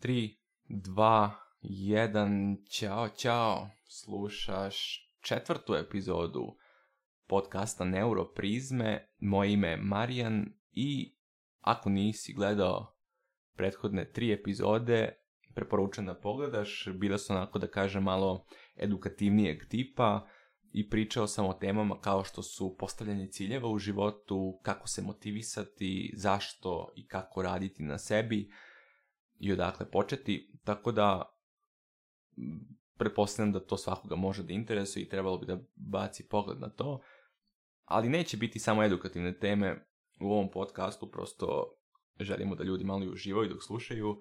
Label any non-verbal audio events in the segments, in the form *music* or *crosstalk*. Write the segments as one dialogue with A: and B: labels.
A: 3, 2, 1, čao, čao. Slušaš četvrtu epizodu podcasta Neuroprizme. Moje ime je Marijan i ako nisi gledao prethodne tri epizode, preporučujem da pogledaš. Bile su onako da kažem malo edukativnijeg tipa i pričao sam o temama kao što su postavljanje ciljeva u životu, kako se motivisati, zašto i kako raditi na sebi i odakle početi, tako da pretpostavljam da to svakoga može da interesuje i trebalo bi da baci pogled na to, ali neće biti samo edukativne teme u ovom podcastu, prosto želimo da ljudi malo i uživaju dok slušaju,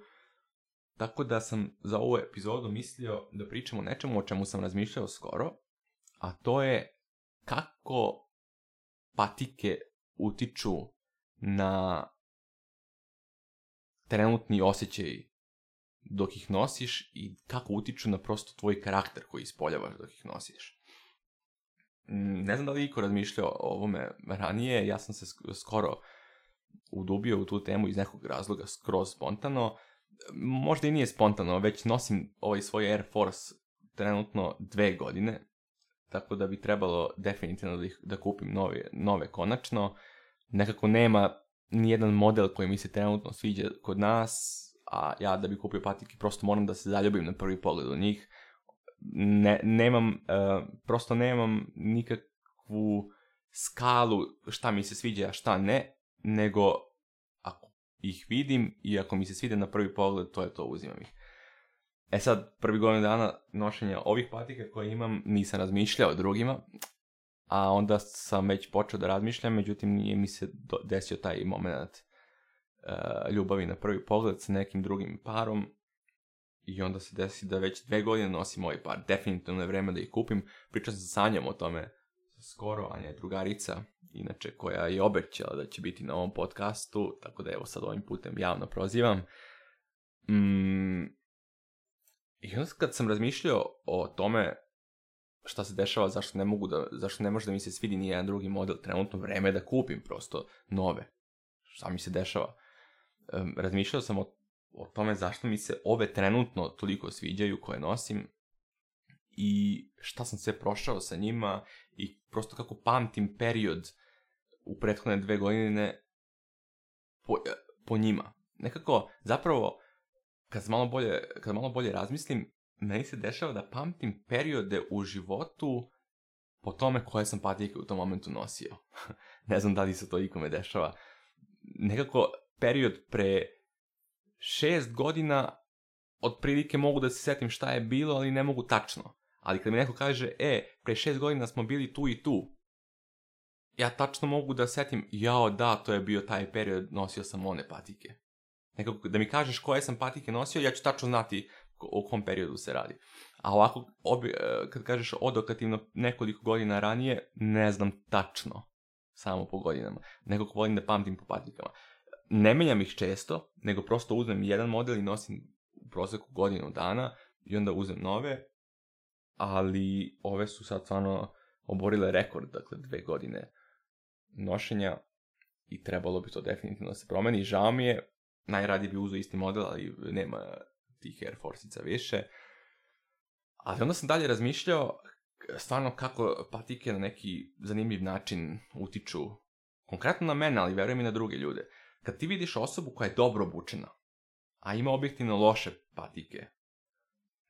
A: tako da sam za ovu epizodu mislio da pričamo o nečemu o čemu sam razmišljao skoro, a to je kako patike utiču na trenutni osjećaj dok ih nosiš i kako utiču na prosto tvoj karakter koji ispoljavaš dok ih nosiš. Mm, ne znam da li iko razmišljao o ovome ranije, ja sam se skoro udubio u tu temu iz nekog razloga skroz spontano. Možda i nije spontano, već nosim ovaj svoj Air Force trenutno dve godine, tako da bi trebalo definitivno da, da kupim nove, nove konačno. Nekako nema nijedan model koji mi se trenutno sviđa kod nas, a ja da bi kupio patike prosto moram da se zaljubim na prvi pogled u njih. Ne, nemam, e, prosto nemam nikakvu skalu šta mi se sviđa, a šta ne, nego ako ih vidim i ako mi se sviđa na prvi pogled, to je to, uzimam ih. E sad, prvi godinu dana nošenja ovih patika koje imam, nisam razmišljao o drugima, a onda sam već počeo da razmišljam, međutim nije mi se desio taj moment e, ljubavi na prvi pogled sa nekim drugim parom i onda se desi da već dve godine nosim ovaj par, definitivno je vreme da ih kupim, pričao sam sa Sanjom o tome skoro, Anja je drugarica, inače koja je obećala da će biti na ovom podcastu, tako da evo sad ovim putem javno prozivam. Mm, I onda kad sam razmišljao o tome šta se dešava, zašto ne mogu da, zašto ne može da mi se svidi jedan drugi model, trenutno vreme da kupim prosto nove. Šta mi se dešava? Um, razmišljao sam o, tome zašto mi se ove trenutno toliko sviđaju koje nosim i šta sam sve prošao sa njima i prosto kako pamtim period u prethodne dve godine po, e, po njima. Nekako, zapravo, kad malo bolje, kad malo bolje razmislim, meni se dešava da pamtim periode u životu po tome koje sam patike u tom momentu nosio. *laughs* ne znam da li se to ikome dešava. Nekako period pre šest godina otprilike mogu da se setim šta je bilo, ali ne mogu tačno. Ali kad mi neko kaže, e, pre šest godina smo bili tu i tu, ja tačno mogu da setim, jao da, to je bio taj period, nosio sam one patike. Nekako, da mi kažeš koje sam patike nosio, ja ću tačno znati o kom periodu se radi. A ovako, e, kad kažeš odokativno nekoliko godina ranije, ne znam tačno samo po godinama. Nekako volim da pamtim po patikama. Ne menjam ih često, nego prosto uzmem jedan model i nosim u proseku godinu dana i onda uzmem nove, ali ove su sad stvarno oborile rekord, dakle dve godine nošenja i trebalo bi to definitivno da se promeni. Žao mi je, najradije bi uzeo isti model, ali nema tih Air Forceica više. Ali onda sam dalje razmišljao stvarno kako patike na neki zanimljiv način utiču konkretno na mene, ali verujem i na druge ljude. Kad ti vidiš osobu koja je dobro obučena, a ima objektivno loše patike,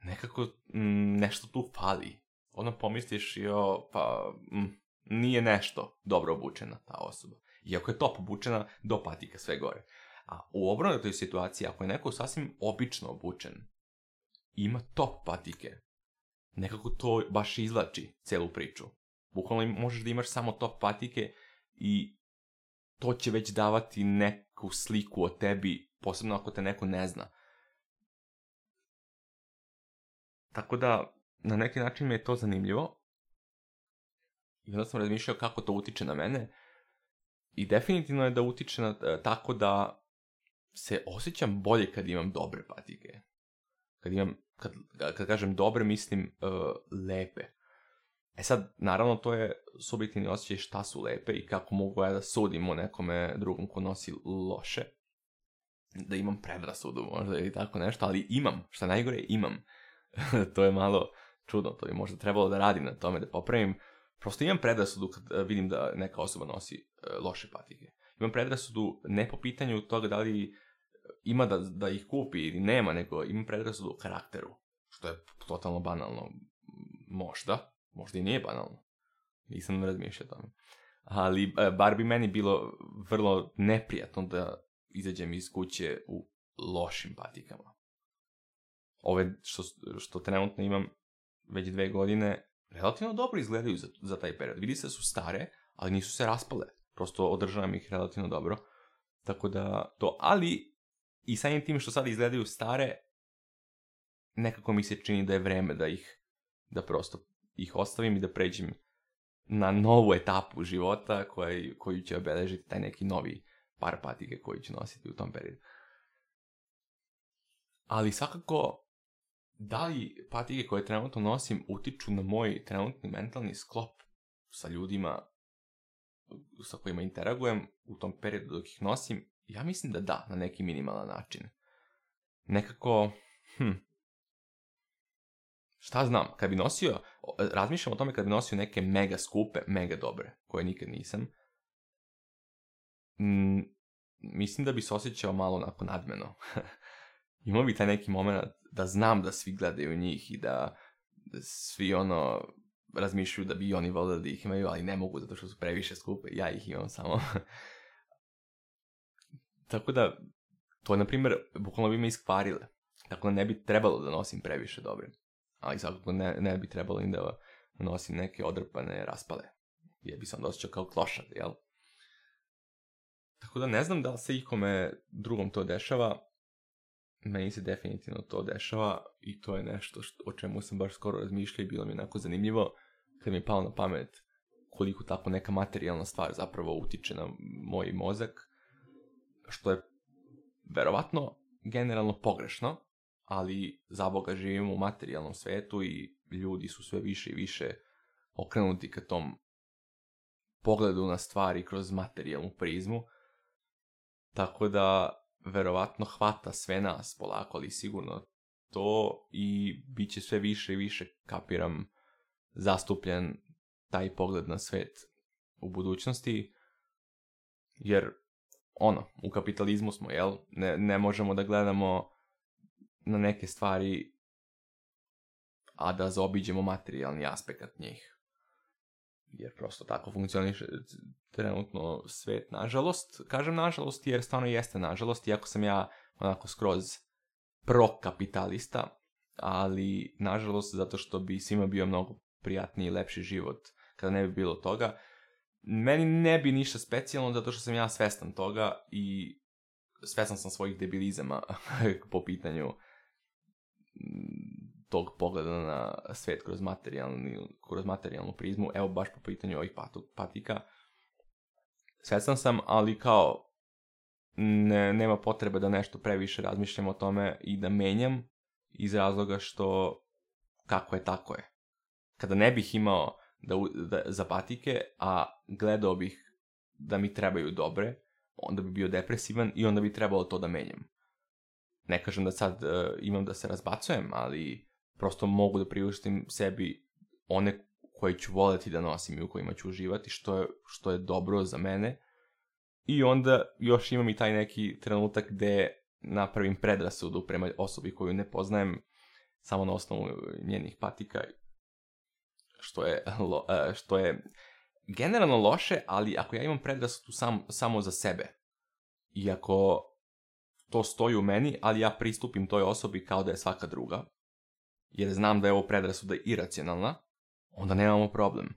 A: nekako mm, nešto tu fali. Onda pomisliš, jo, pa mm, nije nešto dobro obučena ta osoba. Iako je top obučena, do patika sve gore. A u toj situaciji, ako je neko sasvim obično obučen, ima top patike, nekako to baš izlači celu priču. Bukvalno možeš da imaš samo top patike i to će već davati neku sliku o tebi, posebno ako te neko ne zna. Tako da, na neki način mi je to zanimljivo. I onda sam razmišljao kako to utiče na mene. I definitivno je da utiče na, e, tako da se osjećam bolje kad imam dobre patike. Kad imam, kad, kažem dobre, mislim e, lepe. E sad, naravno, to je subjektivni osjećaj šta su lepe i kako mogu ja da sudim o nekome drugom ko nosi loše. Da imam predrasudu možda ili tako nešto, ali imam, šta najgore, imam. *laughs* to je malo čudno, to bi možda trebalo da radim na tome, da popravim. Prosto imam predrasudu kad e, vidim da neka osoba nosi e, loše patike. Imam predrasudu ne po pitanju toga da li ima da, da ih kupi ili nema, nego ima predrasudu u karakteru, što je totalno banalno. Možda, možda i nije banalno. Nisam razmišljao o Ali e, bar bi meni bilo vrlo neprijatno da izađem iz kuće u lošim patikama. Ove što, što trenutno imam već dve godine relativno dobro izgledaju za, za taj period. Vidi se su stare, ali nisu se raspale. Prosto održavam ih relativno dobro. Tako da to, ali i samim tim što sad izgledaju stare, nekako mi se čini da je vreme da ih, da prosto ih ostavim i da pređem na novu etapu života koja, koju će obeležiti taj neki novi par patike koji će nositi u tom periodu. Ali svakako, da li patike koje trenutno nosim utiču na moj trenutni mentalni sklop sa ljudima sa kojima interagujem u tom periodu dok ih nosim ja mislim da da, na neki minimalan način. Nekako, hm, šta znam, kad bi nosio, razmišljam o tome kad bi nosio neke mega skupe, mega dobre, koje nikad nisam, mislim da bi se osjećao malo onako nadmeno. *laughs* Imao bi taj neki moment da znam da svi gledaju njih i da svi ono razmišljaju da bi oni voljeli da ih imaju, ali ne mogu zato što su previše skupe, ja ih imam samo. *laughs* Tako da, to je, na primjer, bukvalno bi me iskvarile. Tako da ne bi trebalo da nosim previše dobre. Ali svakako ne, ne bi trebalo im da nosim neke odrpane raspale. Jer bi sam onda osjećao kao klošar, jel? Tako da ne znam da li se ikome drugom to dešava. Meni se definitivno to dešava i to je nešto o čemu sam baš skoro razmišljao i bilo mi onako zanimljivo kad mi je palo na pamet koliko tako neka materijalna stvar zapravo utiče na moj mozak što je verovatno generalno pogrešno, ali za Boga živimo u materijalnom svetu i ljudi su sve više i više okrenuti ka tom pogledu na stvari kroz materijalnu prizmu. Tako da verovatno hvata sve nas polako, ali sigurno to i bit će sve više i više, kapiram, zastupljen taj pogled na svet u budućnosti, jer ono, u kapitalizmu smo, jel? Ne, ne možemo da gledamo na neke stvari, a da zaobiđemo materijalni aspekt njih. Jer prosto tako funkcioniše trenutno svet, nažalost. Kažem nažalost jer stvarno jeste nažalost, iako sam ja onako skroz prokapitalista, ali nažalost zato što bi svima bio mnogo prijatniji i lepši život kada ne bi bilo toga meni ne bi ništa specijalno zato što sam ja svestan toga i svestan sam svojih debilizama *laughs* po pitanju mm, tog pogleda na svet kroz materijalni, kroz materijalnu prizmu, evo baš po pitanju ovih patika. Svestan sam, ali kao nema potrebe da nešto previše razmišljam o tome i da menjam iz razloga što kako je, tako je. Kada ne bih imao da, da, za patike, a gledao bih da mi trebaju dobre, onda bi bio depresivan i onda bi trebalo to da menjam. Ne kažem da sad e, imam da se razbacujem, ali prosto mogu da priuštim sebi one koje ću voleti da nosim i u kojima ću uživati, što je, što je dobro za mene. I onda još imam i taj neki trenutak gde napravim predrasudu prema osobi koju ne poznajem samo na osnovu njenih patika što je, e, što je generalno loše, ali ako ja imam predrasudu sam, samo za sebe, i ako to stoji u meni, ali ja pristupim toj osobi kao da je svaka druga, jer znam da je ovo predrasuda iracionalna, onda nemamo problem.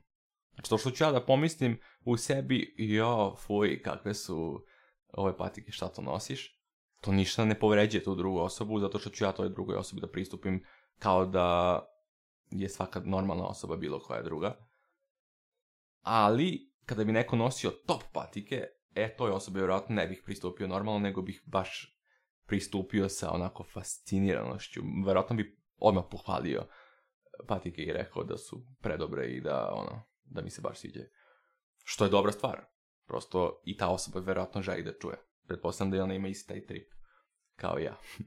A: Znači to što ću ja da pomislim u sebi, jo, fuj, kakve su ove patike, šta to nosiš, to ništa ne povređuje tu drugu osobu, zato što ću ja toj drugoj osobi da pristupim kao da je svaka normalna osoba bilo koja druga. Ali, kada bi neko nosio top patike, e, toj osobi vjerojatno ne bih pristupio normalno, nego bih baš pristupio sa onako fasciniranošću. Vjerojatno bi odmah pohvalio patike i rekao da su predobre i da, ono, da mi se baš sviđaju. Što je dobra stvar. Prosto i ta osoba vjerojatno želi da čuje. Pretpostavljam da je ona ima isti taj trip. Kao ja. *laughs*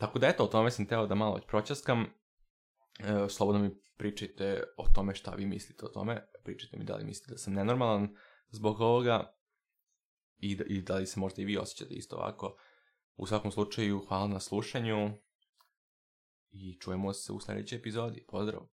A: Tako da eto, o tome sam teo da malo pročaskam. E, slobodno mi pričajte o tome šta vi mislite o tome. Pričajte mi da li mislite da sam nenormalan zbog ovoga i da, i da li se možda i vi osjećate isto ovako. U svakom slučaju, hvala na slušanju i čujemo se u sljedećoj epizodi. Pozdrav!